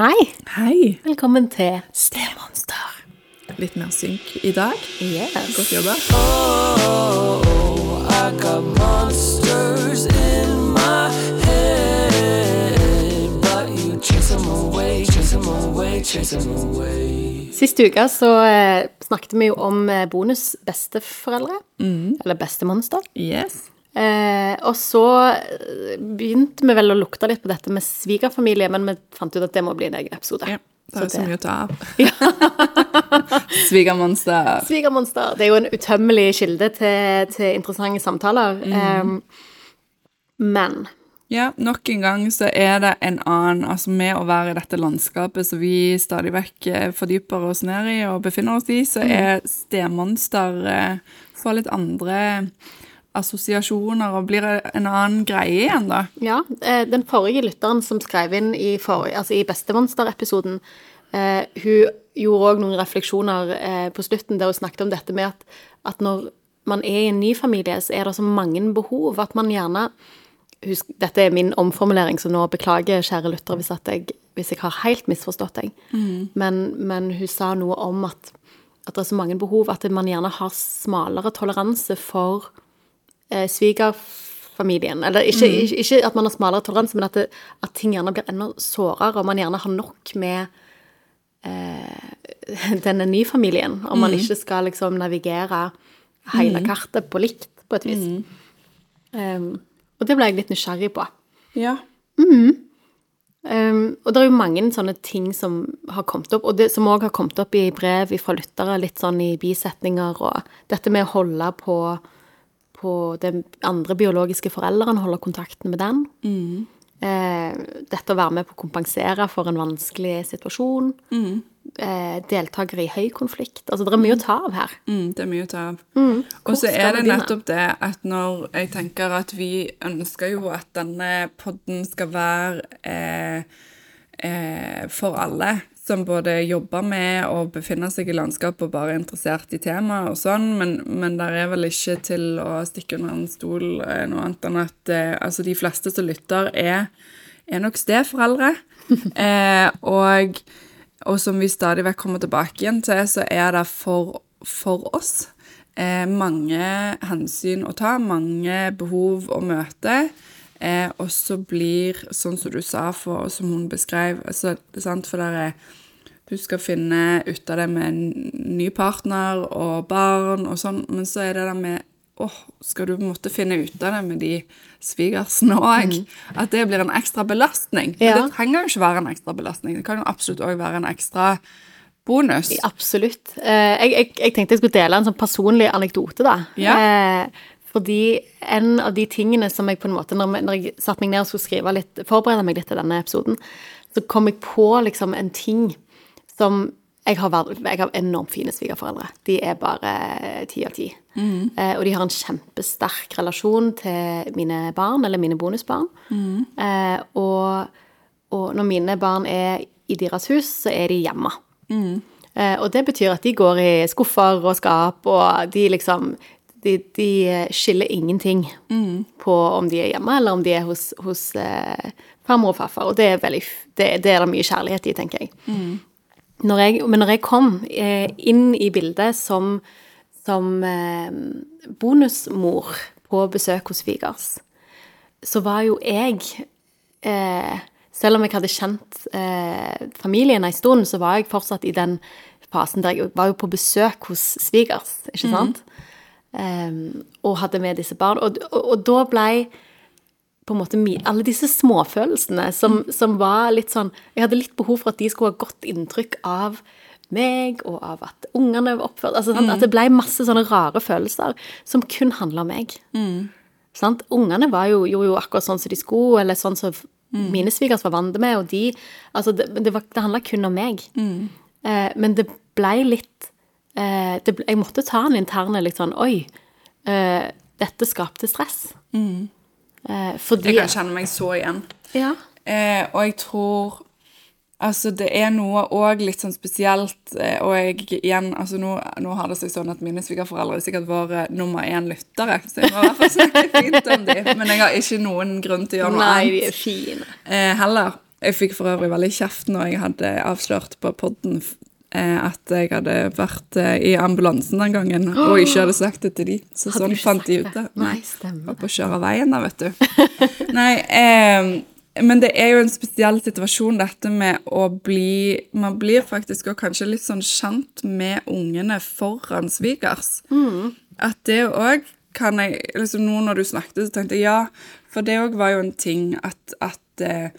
Hei. Hei. Velkommen til Stemonster. Litt mer synk i dag. Yes. Godt jobba. I got monsters in my head, but you chase them away, chase them away, chase them away. Sist uke så eh, snakket vi jo om eh, bonus besteforeldre. Eller bestemonster. Yes. Eh, og så eh, begynte vi vel å lukte litt på dette med svigerfamilie, men vi fant ut at det må bli en egen episode. Ja, det Så jo så mye å ta av. Svigermonster. Svigermonster. Det er jo en utømmelig kilde til, til interessante samtaler. Eh, men Ja, nok en gang så er det en annen Altså med å være i dette landskapet som vi stadig vekk eh, fordyper oss ned i og befinner oss i, så er stemonster eh, for litt andre assosiasjoner og blir en annen greie igjen, da. Ja, eh, den forrige lytteren som skrev inn i, forrige, altså i Bestemonster-episoden, eh, hun gjorde òg noen refleksjoner eh, på slutten der hun snakket om dette med at, at når man er i en ny familie, så er det så mange behov at man gjerne husk, Dette er min omformulering, så nå beklager, kjære lytter, hvis, jeg, hvis jeg har helt misforstått deg. Men, men hun sa noe om at, at det er så mange behov at man gjerne har smalere toleranse for eh, svigerfamilien. Eller ikke, ikke, ikke at man har smalere toleranse, men at, det, at ting gjerne blir enda sårere, og man gjerne har nok med eh, denne nye familien. Om man ikke skal liksom navigere hele kartet på likt, på et vis. Um, og det ble jeg litt nysgjerrig på. Ja. Um, og det er jo mange sånne ting som har kommet opp, og det som òg har kommet opp i brev fra lyttere, litt sånn i bisetninger, og dette med å holde på, på den andre biologiske forelderen, holde kontakten med den. Eh, dette å være med på å kompensere for en vanskelig situasjon. Eh, deltakere i høy konflikt. Altså, det er mye å ta av her. Mm, det er mye å ta av. Hvor Og så er det nettopp det at når jeg tenker at vi ønsker jo at denne podden skal være eh, eh, for alle som både jobber med og befinner seg i landskapet og bare er interessert i temaet og sånn, men, men der er vel ikke til å stikke under en stol eh, noe annet enn at eh, altså de fleste som lytter, er, er nok steforeldre. eh, og og som vi stadig vekk kommer tilbake igjen til, så er det for, for oss eh, mange hensyn å ta, mange behov å møte. Eh, og så blir, sånn som du sa, for, som hun beskrev altså, det For der er du skal finne ut av det med en ny partner og barn og sånn, men så er det det med åh, skal du måtte finne ut av det med de svigersene òg? At det blir en ekstra belastning. Men Det trenger jo ikke være en ekstra belastning. Det kan jo absolutt òg være en ekstra bonus. Absolutt. Eh, jeg, jeg, jeg tenkte jeg skulle dele en sånn personlig anekdote, da. Ja. Eh, fordi en av de tingene som jeg på en måte, når jeg satte meg ned og skulle skrive litt, forberede meg litt til denne episoden, så kom jeg på liksom en ting som jeg har, jeg har enormt fine svigerforeldre. De er bare ti av ti. Eh, og de har en kjempesterk relasjon til mine barn, eller mine bonusbarn. Eh, og, og når mine barn er i deres hus, så er de hjemme. Eh, og det betyr at de går i skuffer og skap, og de liksom De, de skiller ingenting på om de er hjemme, eller om de er hos, hos eh, farmor og farfar. Og det er, veldig, det, det er det mye kjærlighet i, tenker jeg. Når jeg, men når jeg kom eh, inn i bildet som, som eh, bonusmor på besøk hos svigers, så var jo jeg eh, Selv om jeg hadde kjent familien en stund, så var jeg fortsatt i den fasen der jeg var jo på besøk hos svigers, ikke sant? Em, og hadde med disse barna. Og, og, og da blei på en måte alle disse småfølelsene som, som var litt sånn Jeg hadde litt behov for at de skulle ha godt inntrykk av meg, og av at ungene var oppført altså, mm. At det ble masse sånne rare følelser som kun handla om meg. Sant? Ungene var jo, gjorde jo akkurat sånn som de skulle, eller sånn som mine svigers var vant med, og de Altså, det, det, var- det handla kun om meg. Eh, men det ble litt eh, det, ble- Jeg måtte ta en interne litt sånn Oi, eh, dette skapte stress. Eh, fordi Jeg kan kjenne meg så igjen. Ja. Eh, og jeg tror Altså, det er noe òg litt sånn spesielt, eh, og jeg igjen Altså, nå, nå har det seg sånn at mine svigerforeldre er sikkert våre nummer én lyttere, så jeg må i hvert fall snakke fint om dem. Men jeg har ikke noen grunn til å gjøre noe Nei, de er fine. eh, heller. Jeg fikk for øvrig veldig kjeft når jeg hadde avslørt på podden at jeg hadde vært eh, i ambulansen den gangen og ikke hadde sagt det til de. Så Hadde sånn fant de ut det. Nei, stemmer Var på kjøre veien da, vet du. Nei, eh, men det er jo en spesiell situasjon dette med å bli Man blir faktisk også kanskje litt sånn kjent med ungene foran svigers. Mm. At det òg kan jeg liksom Nå når du snakket, så tenkte jeg ja, for det òg var jo en ting at, at eh,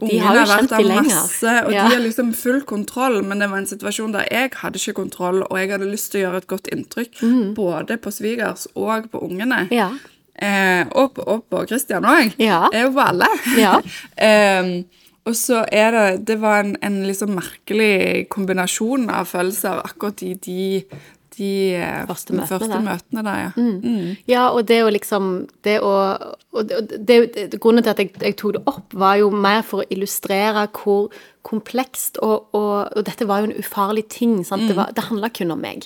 De har jo kjent de lenger. masse, og Ja. de har liksom full kontroll, men det var en situasjon der jeg hadde ikke kontroll, og jeg hadde lyst til å gjøre et godt inntrykk både på svigers og på ungene. Mm. Ja. Eh, og, og på Christian òg. Ja. Eh, på alle. Ja. eh, og så er det Det var en, en liksom merkelig kombinasjon av følelser akkurat i de, de eh, Første møtene første møtene der, ja. Mm. Ja, og det å liksom Det å og det, det, Grunnen til at jeg, jeg tok det opp, var jo mer for å illustrere hvor komplekst og, og, og dette var jo en ufarlig ting. Sant? Det, var, det handla kun om meg.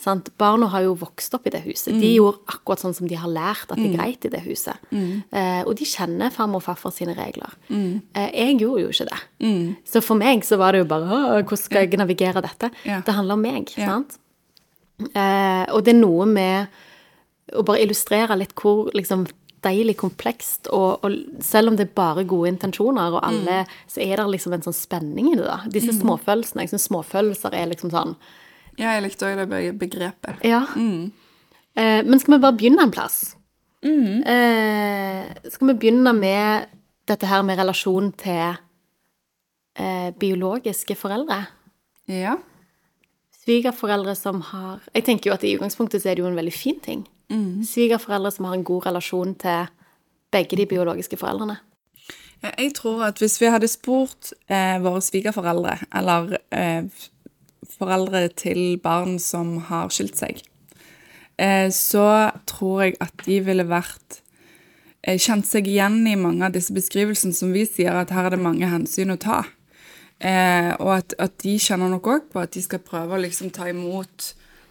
Sant? Barna har jo vokst opp i det huset. De gjorde akkurat sånn som de har lært at det er greit i det huset. Eh, og de kjenner farmor og farfar sine regler. Eh, jeg gjorde jo ikke det. Så for meg så var det jo bare Hvordan skal jeg navigere dette? Ja. Det handler om meg. Ja. Eh, og det er noe med å bare illustrere litt hvor liksom deilig komplekst, og, og selv om det er bare gode intensjoner, og alle, så er det liksom en sånn spenning i det, da. Disse småfølelsene. Jeg syns småfølelser er liksom sånn ja, jeg likte òg det begrepet. Ja. Eh, men skal vi bare begynne en plass? Eh, skal vi begynne med dette her med relasjon til eh, biologiske foreldre? Ja. Svigerforeldre som har Jeg tenker jo at i utgangspunktet så er det jo en veldig fin ting. Svigerforeldre som har en god relasjon til begge de biologiske foreldrene. Jeg tror at hvis vi hadde spurt eh, våre svigerforeldre, eller eh, foreldre til barn som har skilt seg, eh, så tror jeg at de ville vært eh, kjent seg igjen i mange av disse beskrivelsene som vi sier, at her er det mange hensyn å ta. Eh, og at, at de kjenner nok òg på at de skal prøve å liksom ta imot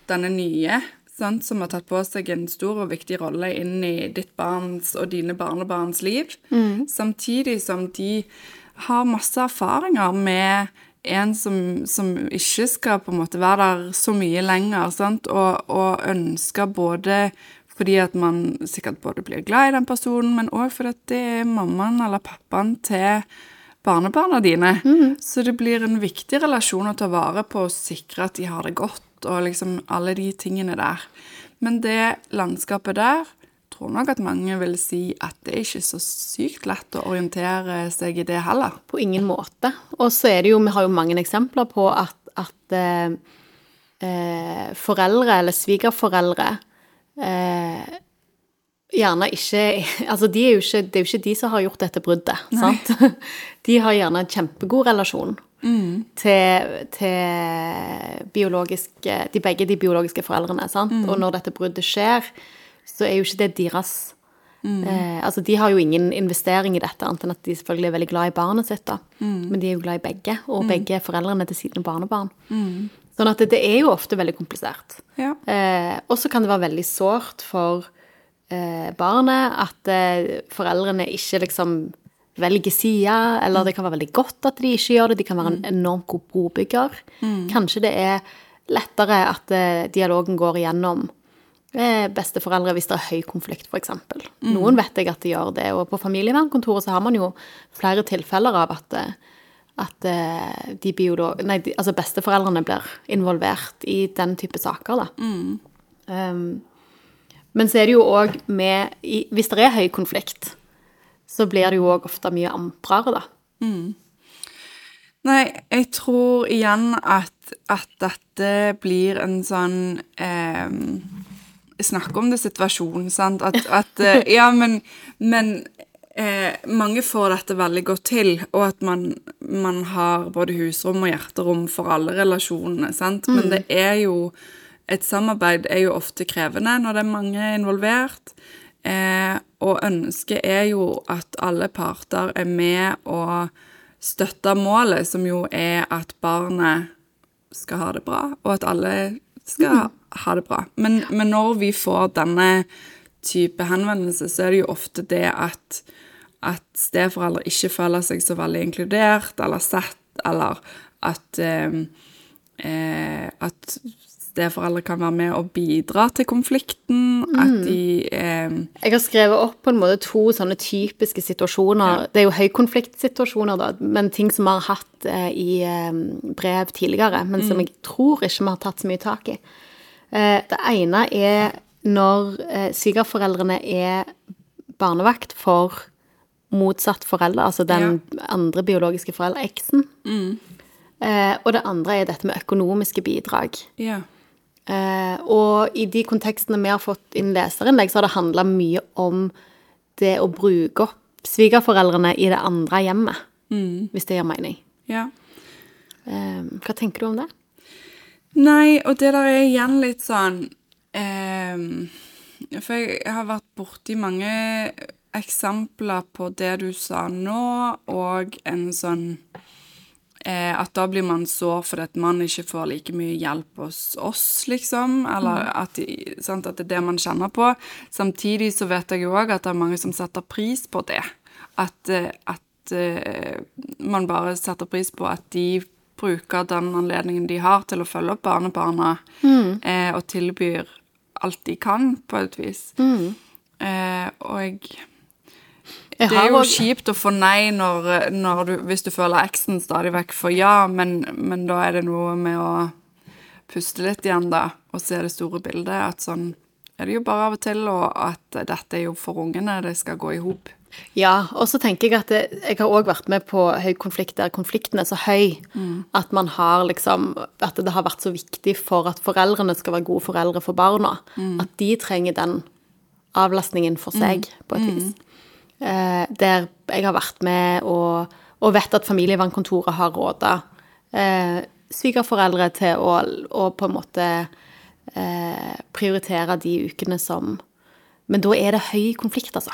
denne nye, sant, som har tatt på seg en stor og viktig rolle inn i ditt barns og dine barnebarns liv. Samtidig som de har masse erfaringer med en som, som ikke skal på en måte være der så mye lenger, sant, og, og ønsker både fordi at man sikkert både blir glad i den personen, men òg fordi at det er mammaen eller pappaen til barnebarna dine. Så det blir en viktig relasjon å ta vare på og sikre at de har det godt, og liksom alle de tingene der. Men det landskapet der tror nok at mange vil si at det er ikke så sykt lett å orientere seg i det heller. På ingen måte. Og så er det jo, vi har jo mange eksempler på at, at eh, eh, foreldre eller svigerforeldre eh, gjerne ikke Altså, de er jo ikke, det er jo ikke de som har gjort dette bruddet, sant? De har gjerne en kjempegod relasjon til, til biologiske De begge de biologiske foreldrene, sant? Og når dette bruddet skjer, så er jo ikke det deres Eh, altså, De har jo ingen investering i dette, annet enn at de selvfølgelig er veldig glad i barnet sitt. da. Men de er jo glad i begge, og begge er foreldrene til sine barnebarn. Sånn at det, det er jo ofte veldig komplisert. Ja. Eh, og så kan det være veldig sårt for barnet at eh, foreldrene ikke liksom velger side, eller det kan være veldig godt at de ikke gjør det. De kan være en enormt god brobygger. Kanskje det er lettere at eh, dialogen går igjennom eh, besteforeldre hvis det er høy konflikt, f.eks. Noen vet jeg at de gjør det, og på familievernkontoret så har man jo flere tilfeller av at, eh, at eh, de biolog... Nei, de, altså besteforeldrene blir involvert i den type saker, da. Um, men så er det jo òg med i, Hvis det er høy konflikt, så blir det jo òg ofte mye amprere, da. Nei, jeg tror igjen at, at dette blir en sånn eh, Snakk om det situasjonen, sant? At, at eh, Ja, men, men eh, mange får dette veldig godt til, og at man, man har både husrom og hjerterom for alle relasjonene, sant? Men det er jo Et samarbeid er jo ofte krevende når det er mange involvert. Eh, og ønsket er jo at alle parter er med og støtter målet, som jo er at barnet skal ha det bra, og at alle skal ha det bra. Men, men når vi får denne type henvendelse, så er det jo ofte det at at steforeldre ikke føler seg så veldig inkludert eller sett, eller at eh, eh, At steforeldre kan være med og bidra til konflikten. At de eh, Jeg har skrevet opp på en måte to sånne typiske situasjoner. Det er jo høykonfliktsituasjoner, da, men ting som vi har hatt eh, i eh, brev tidligere, men som jeg tror ikke vi har tatt så mye tak i. Eh, det ene er når eh, svigerforeldrene er barnevakt for motsatt forelder, altså den andre biologiske forelder, eksen. Eh, og det andre er dette med økonomiske bidrag. Ja. Eh, og i de kontekstene vi har fått inn leserinnlegg, så har det handla mye om det å bruke opp svigerforeldrene i det andre hjemmet. Hvis det gir mening. ja. Eh, hva tenker du om det? Nei, og det der er igjen litt sånn ehm, For jeg har vært borti mange eksempler på det du sa nå, og en sånn eh, At da blir man sår fordi at man ikke får like mye hjelp hos oss, liksom. Eller at, sant, at det er det man kjenner på. Samtidig så vet jeg jo òg at det er mange som setter pris på det. At, eh, at eh, man bare setter pris på at de bruker den anledningen de har til å følge opp barnebarna, eh, og tilbyr alt de kan, på et vis. Eh, og Jeg det er jo kjipt å få nei når, når du, hvis du føler eksen stadig vekk for ja, men, men da er det noe med å puste litt igjen, da, og se det store bildet. At sånn er det jo bare av og til, og at dette er jo for ungene, det skal gå i hop. Ja, og så tenker jeg at det, jeg har òg vært med på høy konflikt der konflikten er så høy at man har liksom At det har vært så viktig for at foreldrene skal være gode foreldre for barna. At de trenger den avlastningen for seg, på et vis. Eh, der jeg har vært med og, og vet at familievernkontoret har råda eh, svigerforeldre til å, å på en måte eh, prioritere de ukene som Men da er det høy konflikt, altså.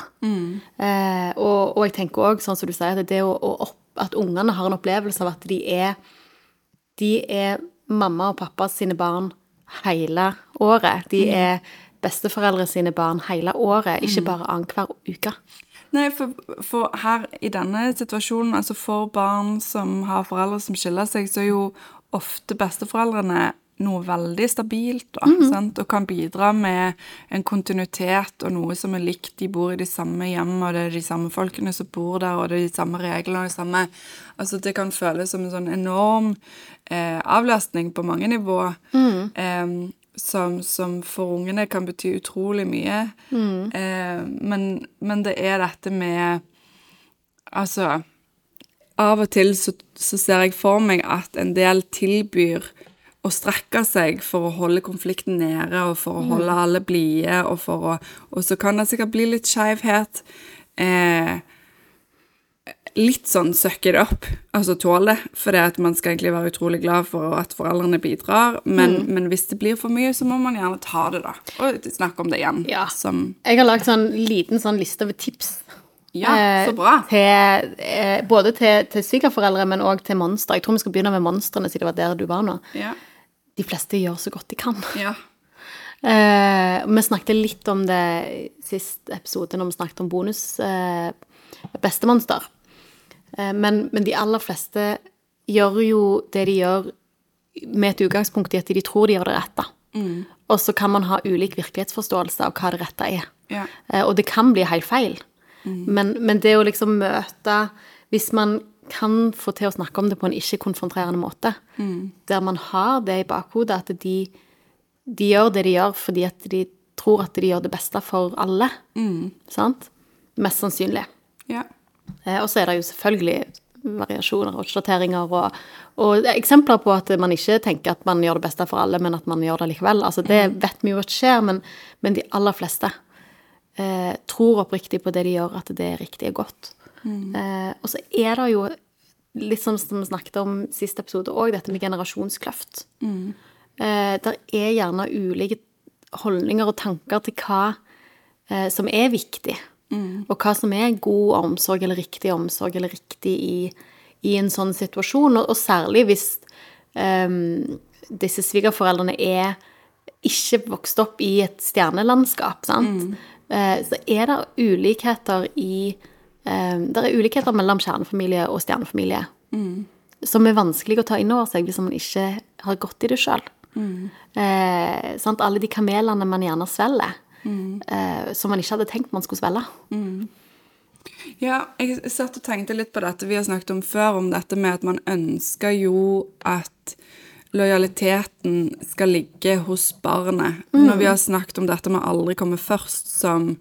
Eh, og, og jeg tenker òg, sånn som du sier, at det å, å opp, at ungene har en opplevelse av at de er De er mamma og pappa sine barn hele året. De er besteforeldre sine barn hele året, ikke bare annenhver uke. Nei, for, for her i denne situasjonen, altså for barn som har foreldre som skiller seg, så er jo ofte besteforeldrene noe veldig stabilt, da, sant? og kan bidra med en kontinuitet og noe som er likt. De bor i de samme hjem, og det er de samme folkene som bor der, og det er de samme reglene og det samme Altså, det kan føles som en sånn enorm eh, avlastning på mange nivåer. Eh, som, som for ungene kan bety utrolig mye. Eh, men, men det er dette med Altså Av og til så, så ser jeg for meg at en del tilbyr å strekke seg for å holde konflikten nede og for å holde alle blide, og, for å- og så kan det sikkert bli litt skeivhet. Eh, litt sånn suck it up, altså tåle, for det at man skal egentlig være utrolig glad for at foreldrene bidrar, men, men hvis det blir for mye, så må man gjerne ta det, da. Og snakke om det igjen. Ja. Som Jeg har lagd sånn liten sånn liste over tips. Ja, eh, så bra. Til, eh, både til, til svigerforeldre, men òg til Monster. Jeg tror vi skal begynne med monstrene, siden det var der du var nå. Ja. De fleste gjør så godt de kan. ja. Eh, vi snakket litt om det sist episode, når vi snakket om bonus eh, bestemonster. Eh, men, men de aller fleste gjør jo det de gjør med et utgangspunkt i at de tror de gjør det rette. Og så kan man ha ulik virkelighetsforståelse av hva det rette er. Ja. Eh, og det kan bli helt feil. Men, men det å liksom møte Hvis man kan få til å snakke om det på en ikke-konfronterende måte, der man har det i bakhodet at de, de gjør det de gjør fordi at de tror at de gjør det beste for alle. Sant? Mest sannsynlig. ja. Eh, og så er det jo selvfølgelig variasjoner og oppdateringer og, og eksempler på at man ikke tenker at man gjør det beste for alle, men at man gjør det likevel. Altså, det vet vi jo at skjer, men, men de aller fleste eh, tror oppriktig på det de gjør, at det er riktig og godt. Eh, og så er det jo litt som, vi snakket om sist episode òg, dette med generasjonskløft. Eh, der er gjerne ulike holdninger og tanker til hva eh, som er viktig, og hva som er god omsorg eller riktig omsorg eller riktig i, i en sånn situasjon, og, og særlig hvis um, disse svigerforeldrene er ikke vokst opp i et stjernelandskap, sant? Eh, så er det ulikheter i um, Det er ulikheter mellom kjernefamilie og stjernefamilie. Som er vanskelig å ta inn over seg hvis man ikke har gått i det sjøl. Eh, sant? Alle de kamelene man gjerne svelger, eh, som man ikke hadde tenkt man skulle svelge. Ja, jeg satt og tenkte litt på dette vi har snakket om før, om dette med at man ønsker jo at lojaliteten skal ligge hos barnet. Når vi har snakket om dette med aldri komme først som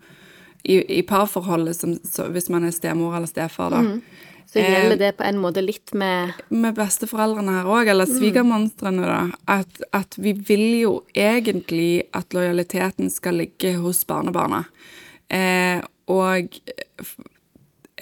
i, i parforholdet, som, så, hvis man er stemor eller stefar, da. Så Eh, gjelder det på en måte litt med med besteforeldrene her òg, eller svigermonstrene, da, at, at vi vil jo egentlig at lojaliteten skal ligge hos barnebarna. Eh, og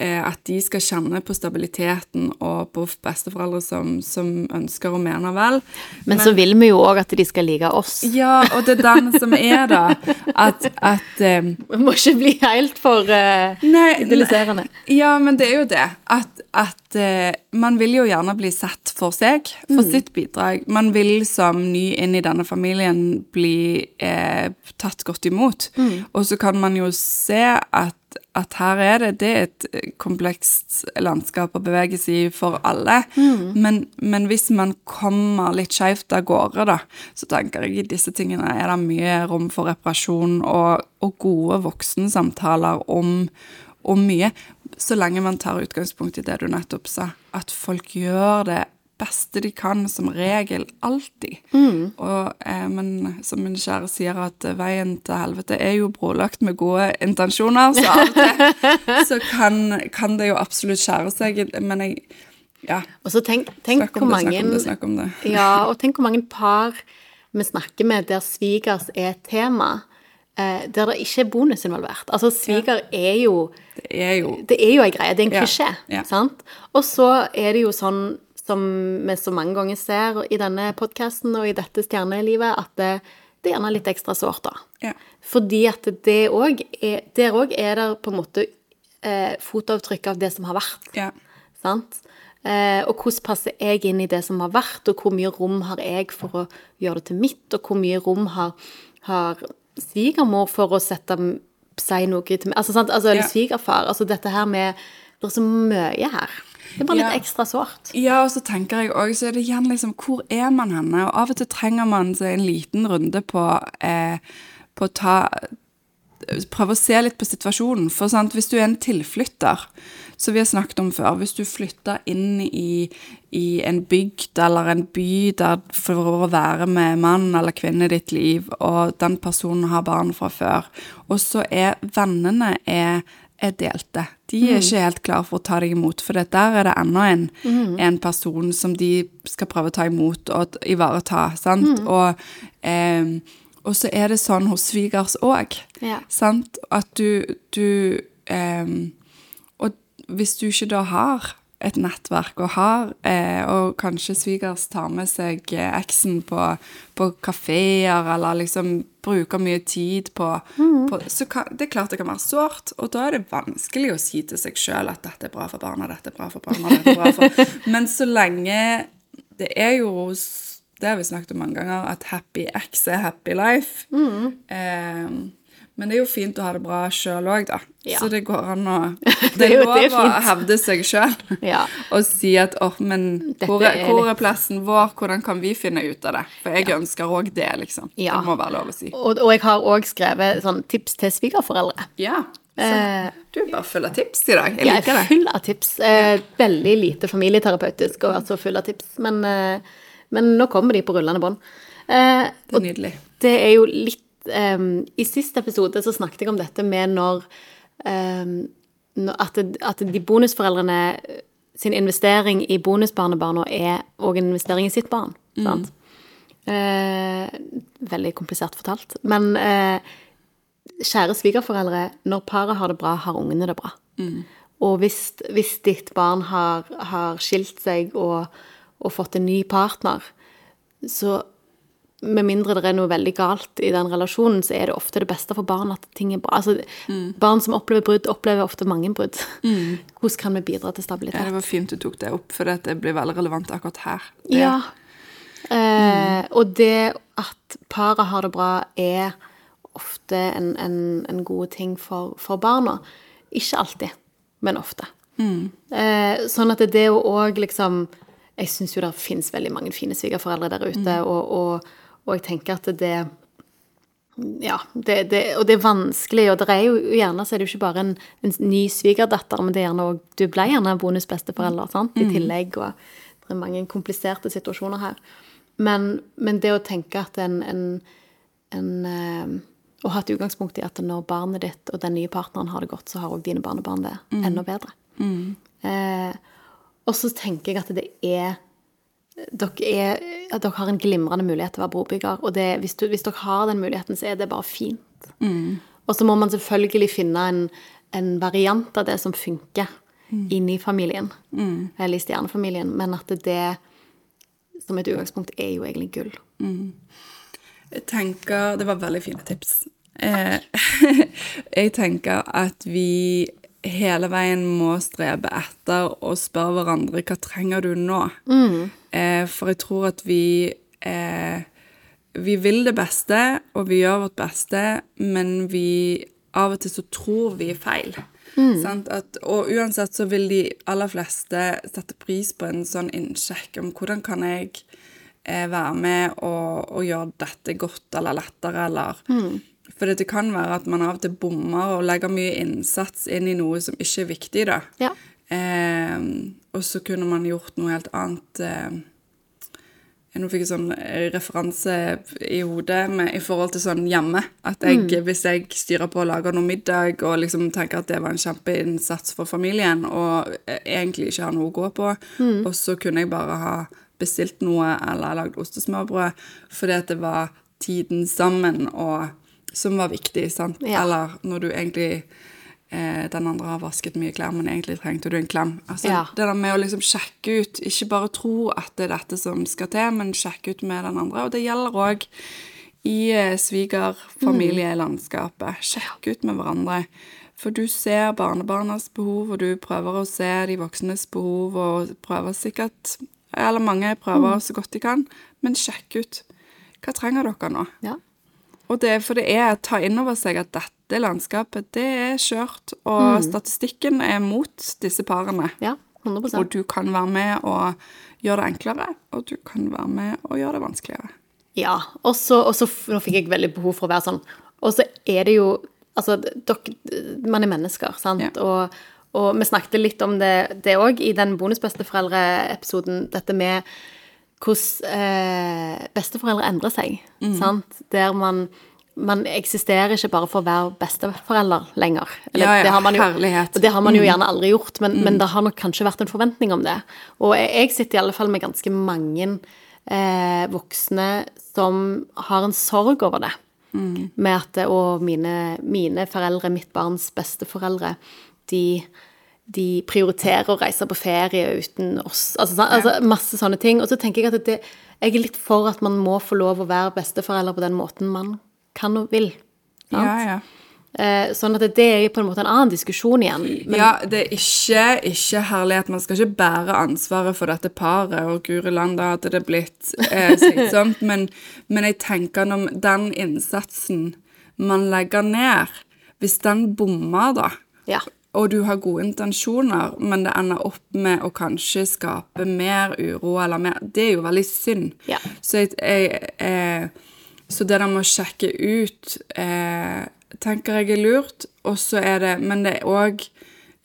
eh, at de skal kjenne på stabiliteten og på besteforeldre som, som ønsker og mener vel. Men, så vil vi jo òg at de skal like oss. Ja, og det er den som er, da. At, at eh, Vi må ikke bli helt for Nei, idylliserende. Ja, men det er jo det. At, at eh, man vil jo gjerne bli sett for seg, for sitt bidrag. Man vil som ny inn i denne familien bli eh, tatt godt imot. Og så kan man jo se at, at her er det, det er et komplekst landskap å bevege seg i for alle. Men, men hvis man kommer litt skjevt av gårde, da, så tenker jeg i disse tingene er det mye rom for reparasjon og, og gode voksensamtaler om, om mye, så lenge man tar utgangspunkt i det du nettopp sa, at folk gjør det beste de kan, som regel, alltid. Og, eh, men som min kjære sier, at eh, veien til helvete er jo brolagt med gode intensjoner, så av og til så kan, kan det jo absolutt skjære seg, men jeg Ja. Og så tenk, tenk Snakk hvor mange det, snakk om det, snakk om det. Ja, og tenk hvor mange par vi snakker med der svigers er et tema, der det ikke er bonus involvert. Altså, sviger er jo Det er jo Det er jo ei greie, det er en Ja, klisjé, ja. Ja. Og så er det jo sånn som vi så mange ganger ser i denne podkasten og i dette stjernelivet, at det, det er gjerne litt ekstra sårt, da. Ja. Fordi at det òg er Der òg er det på en måte eh, fotavtrykk av det som har vært. Ja. Sant? Eh, og hvordan passer jeg inn i det som har vært, og hvor mye rom har jeg for å gjøre det til mitt, og hvor mye rom har, har svigermor for å sette si noe til meg Altså, sant? altså eller Ja. svigerfar. Altså dette her med Det er så mye her. Det er bare litt Ja. ekstra sårt. Ja, og så tenker jeg også, så er det igjen liksom, hvor er man henne? Og av og til trenger man seg en liten runde på, eh, på å ta Prøve å se litt på situasjonen. For sant, hvis du er en tilflytter, som vi har snakket om før, hvis du flytter inn i, i en bygd eller en by der for å være med mann eller kvinne i ditt liv, og den personen har barn fra før, og så er vennene er er delte. De er ikke helt klare for å ta deg imot, for det der er det enda en, en person som de skal prøve å ta imot og ivareta, sant? Og, eh, og så er det sånn hos svigers òg, Ja. sant? At du, du Og hvis du ikke da har et nettverk og har, eh, og kanskje svigers tar med seg eh, eksen på, på kafeer, eller liksom bruker mye tid på, på Så kan, det er klart det kan være sårt, og da er det vanskelig å si til seg sjøl at dette er bra for barna, dette er bra for barna, dette er bra for Men så lenge Det er jo Det har vi snakket om mange ganger, at happy ex er happy life. Eh, men det er jo fint å ha det bra sjøl òg, da. Ja. Så det går an å Det er er lov er å hevde seg sjøl Ja. og si at åh, men hvor er, er hvor er plassen vår? Hvordan kan vi finne ut av det? For jeg ønsker òg det, liksom. Ja. Det må være lov å si. Og, og jeg har òg skrevet sånn tips til svigerforeldre. Ja. Så, Eh, du er bare full av tips i dag. Jeg Jeg liker er det. full av tips. Eh, veldig lite familieterapeutisk å være så full av tips, men, eh, men nå kommer de på rullende bånd. Eh, Det er nydelig. det er jo litt em, I siste episode så snakket jeg om dette med når, um, når at, at de bonusforeldrene sin investering i bonusbarnebarna er òg en investering i sitt barn. Sant? Uh, veldig komplisert fortalt. Men uh, kjære svigerforeldre, når paret har det bra, har ungene det bra. Og hvis, hvis ditt barn har, har skilt seg og, og fått en ny partner, så med mindre det er noe veldig galt i den relasjonen, så er det ofte det beste for barn at ting er bra. Altså, Barn som opplever brudd, opplever ofte mange brudd. Hvordan kan vi bidra til Ja, stabilitet? det var fint du tok det opp, for det blir veldig relevant akkurat her. Det- Ja. Eh, og det at paret har det bra, er ofte en, en, en god ting for, for barna. Ikke alltid. men ofte. Eh, sånn at det å òg liksom Jeg syns jo det finnes veldig mange fine svigerforeldre der ute, og, og, og jeg tenker at det ja, det, det, og det er vanskelig, og det er jo gjerne så er det jo ikke bare en, en ny svigerdatter, men det er gjerne òg Du ble gjerne bonusbesteforelder, sant, i tillegg, og det er mange kompliserte situasjoner her. Men, men det å tenke at en, en, en eh, Å ha et utgangspunkt i at når barnet ditt og den nye partneren har det godt, så har òg dine barnebarn det enda bedre. Eh, og så tenker jeg at det er dere, er, dere har en glimrende mulighet til å være brobygger. Og det, hvis, du, hvis dere har den muligheten, så er det bare fint. Og så må man selvfølgelig finne en, en variant av det som funker inn i familien. Eller i stjernefamilien. Men at det som et utgangspunkt er jo egentlig gull. Jeg tenker Det var veldig fine tips. Eh, jeg tenker at vi hele veien må strebe etter å spørre hverandre hva trenger du nå? Eh, for jeg tror at vi eh, Vi vil det beste, og vi gjør vårt beste, men vi av og til så tror vi feil. Sant? At, og uansett så vil de aller fleste sette pris på en sånn innsjekk om hvordan kan jeg eh, være med og, og gjøre dette godt eller lettere, eller For det kan være at man av og til bommer og legger mye innsats inn i noe som ikke er viktig, da. Ja. Eh, og så kunne man gjort noe helt annet. Eh, nå fikk jeg sånn referanse i hodet med, i forhold til sånn hjemme. At jeg, hvis jeg styrer på å lage noe middag og liksom tenker at det var en kjempeinnsats for familien, og eh, egentlig ikke har noe å gå på, og så kunne jeg bare ha bestilt noe eller lagd ostesmørbrød fordi at det var tiden sammen og, som var viktig, sant? Ja. Eller når du egentlig eh, den andre har vasket mye klær, men egentlig trengte du en klem. Altså, Ja. Det der med å liksom sjekke ut, ikke bare tro at det er dette som skal til, men sjekke ut med den andre. Og det gjelder òg i eh, svigerfamilielandskapet. Sjekk ut med hverandre. For du ser barnebarnas behov, og du prøver å se de voksnes behov, og prøver sikkert Eller mange prøver så godt de kan, men sjekk ut. Hva trenger dere nå? Ja. Og det, for det er å ta inn over seg at dette landskapet, det er skjørt, og statistikken er mot disse parene. ja 100% Og du kan være med og gjøre det enklere, og du kan være med og gjøre det vanskeligere. Ja. Og så, Nå fikk jeg veldig behov for å være sånn. Og så er det jo Altså, dere Man er mennesker, sant? Ja. Og, og vi snakket litt om det det òg i den bonusbesteforeldre-episoden. Dette med hvordan eh, besteforeldre endrer seg. Sant? Der man man eksisterer ikke bare for å være besteforelder lenger. Ja, ja, det har man jo, herlighet. Og det har man jo gjerne aldri gjort, men, men det har nok kanskje vært en forventning om det. Og jeg, sitter i alle fall med ganske mange eh, voksne som har en sorg over det. Med at Og mine, mine foreldre, mitt barns besteforeldre, de, de prioriterer å reise på ferie uten oss. Altså, altså masse sånne ting. Og så tenker jeg at det, jeg er litt for at man må få lov å være besteforelder på den måten man kan og vil. Ja, ja. Eh, sånn at det er på en måte en annen diskusjon igjen. Men, ja, det er ikke, ikke herlighet. Man skal ikke bære ansvaret for dette paret, og guri land, da hadde det blitt eh, slitsomt. men, men jeg tenker om den innsatsen man legger ned, hvis den bommer, da, ja. Og du har gode intensjoner, men det ender opp med å kanskje skape mer uro eller mer Det er jo veldig synd. Ja. Så, jeg, jeg, eh, så det der med å sjekke ut eh, tenker jeg er lurt. Og så er det Men det er òg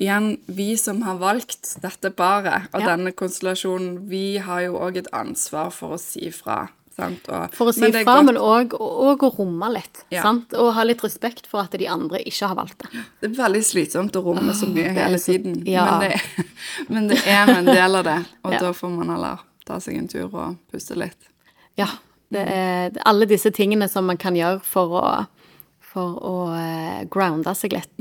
igjen vi som har valgt dette paret og Ja. denne konstellasjonen, vi har jo òg et ansvar for å si fra. Sant? Og, For å si men er fra, men òg å romme litt. Ja. Sant? Og ha litt respekt for at de andre ikke har valgt det. Det er veldig slitsomt å romme så mye det er hele tiden. ja. Men, det, men det er en del av det, og Ja. da får man heller ta seg en tur og puste litt. Ja. Det er alle disse tingene som man kan gjøre for å, for å eh, grounde seg litt,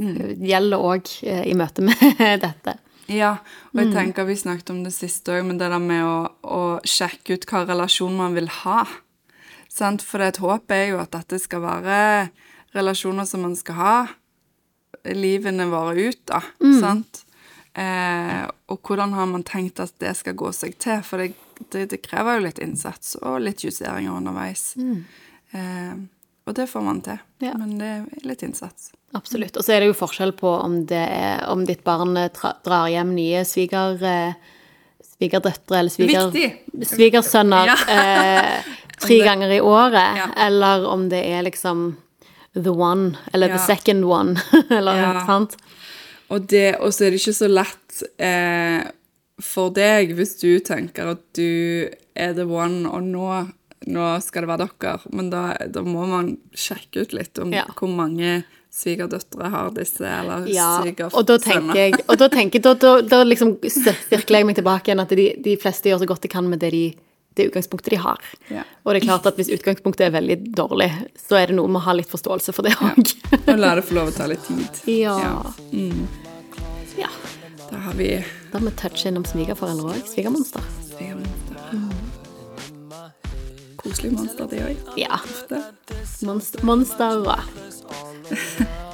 gjelder òg i møte med dette. Ja, og Mm. jeg tenker vi snakket om det siste òg, men det der med å, å sjekke ut hva relasjon man vil ha. Sant? For et håp er jo at dette skal være relasjoner som man skal ha livene våre ut, da. Mm. Sant? Eh, og hvordan har man tenkt at det skal gå seg til? For det, det, det krever jo litt innsats og litt justeringer underveis. Eh, og det får man til. Mm. Ja. Men det er litt innsats. Absolutt. Og så er det jo forskjell på om, det er, om ditt barn eh, drar hjem nye sviger, eh, svigerdøtre eller sviger, svigersønner Ja. eh, tre ganger i året, Ja. eller om det er liksom the one, eller Ja. the second one, eller Ja. sånt. Og, så er det ikke så lett eh, for deg hvis du tenker at du er the one, og nå, nå skal det være dere. Men da, da må man sjekke ut litt om hvor mange svigerdøtre har disse, eller Ja, svigersønner. og da tenker jeg, og da, tenker, da, da, da liksom sirkler jeg meg tilbake igjen at de, de fleste gjør så godt de kan med det, de, det utgangspunktet de har. Ja. Og det er klart at hvis utgangspunktet er veldig dårlig, så er det noe med å ha litt forståelse for det òg. Og la det få lov å ta litt tid. Ja. Ja. ja. Da har vi Da må vi touch innom svigerforeldre òg. Svigermonster. Koselig monster, det òg. Ja. Monster.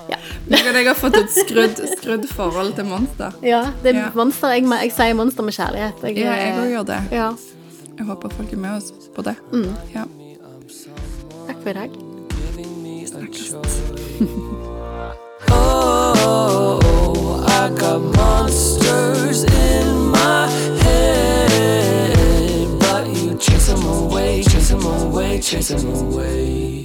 Ja. Jeg har fått et skrudd, skrudd forhold til monster. ja, det er Ja. monster. Jeg, jeg sier monster med kjærlighet. Jeg, Ja, jeg òg gjør det. Ja. Jeg håper folk er med oss på det. Ja. Takk for i dag. Oh, I got monsters chase them away.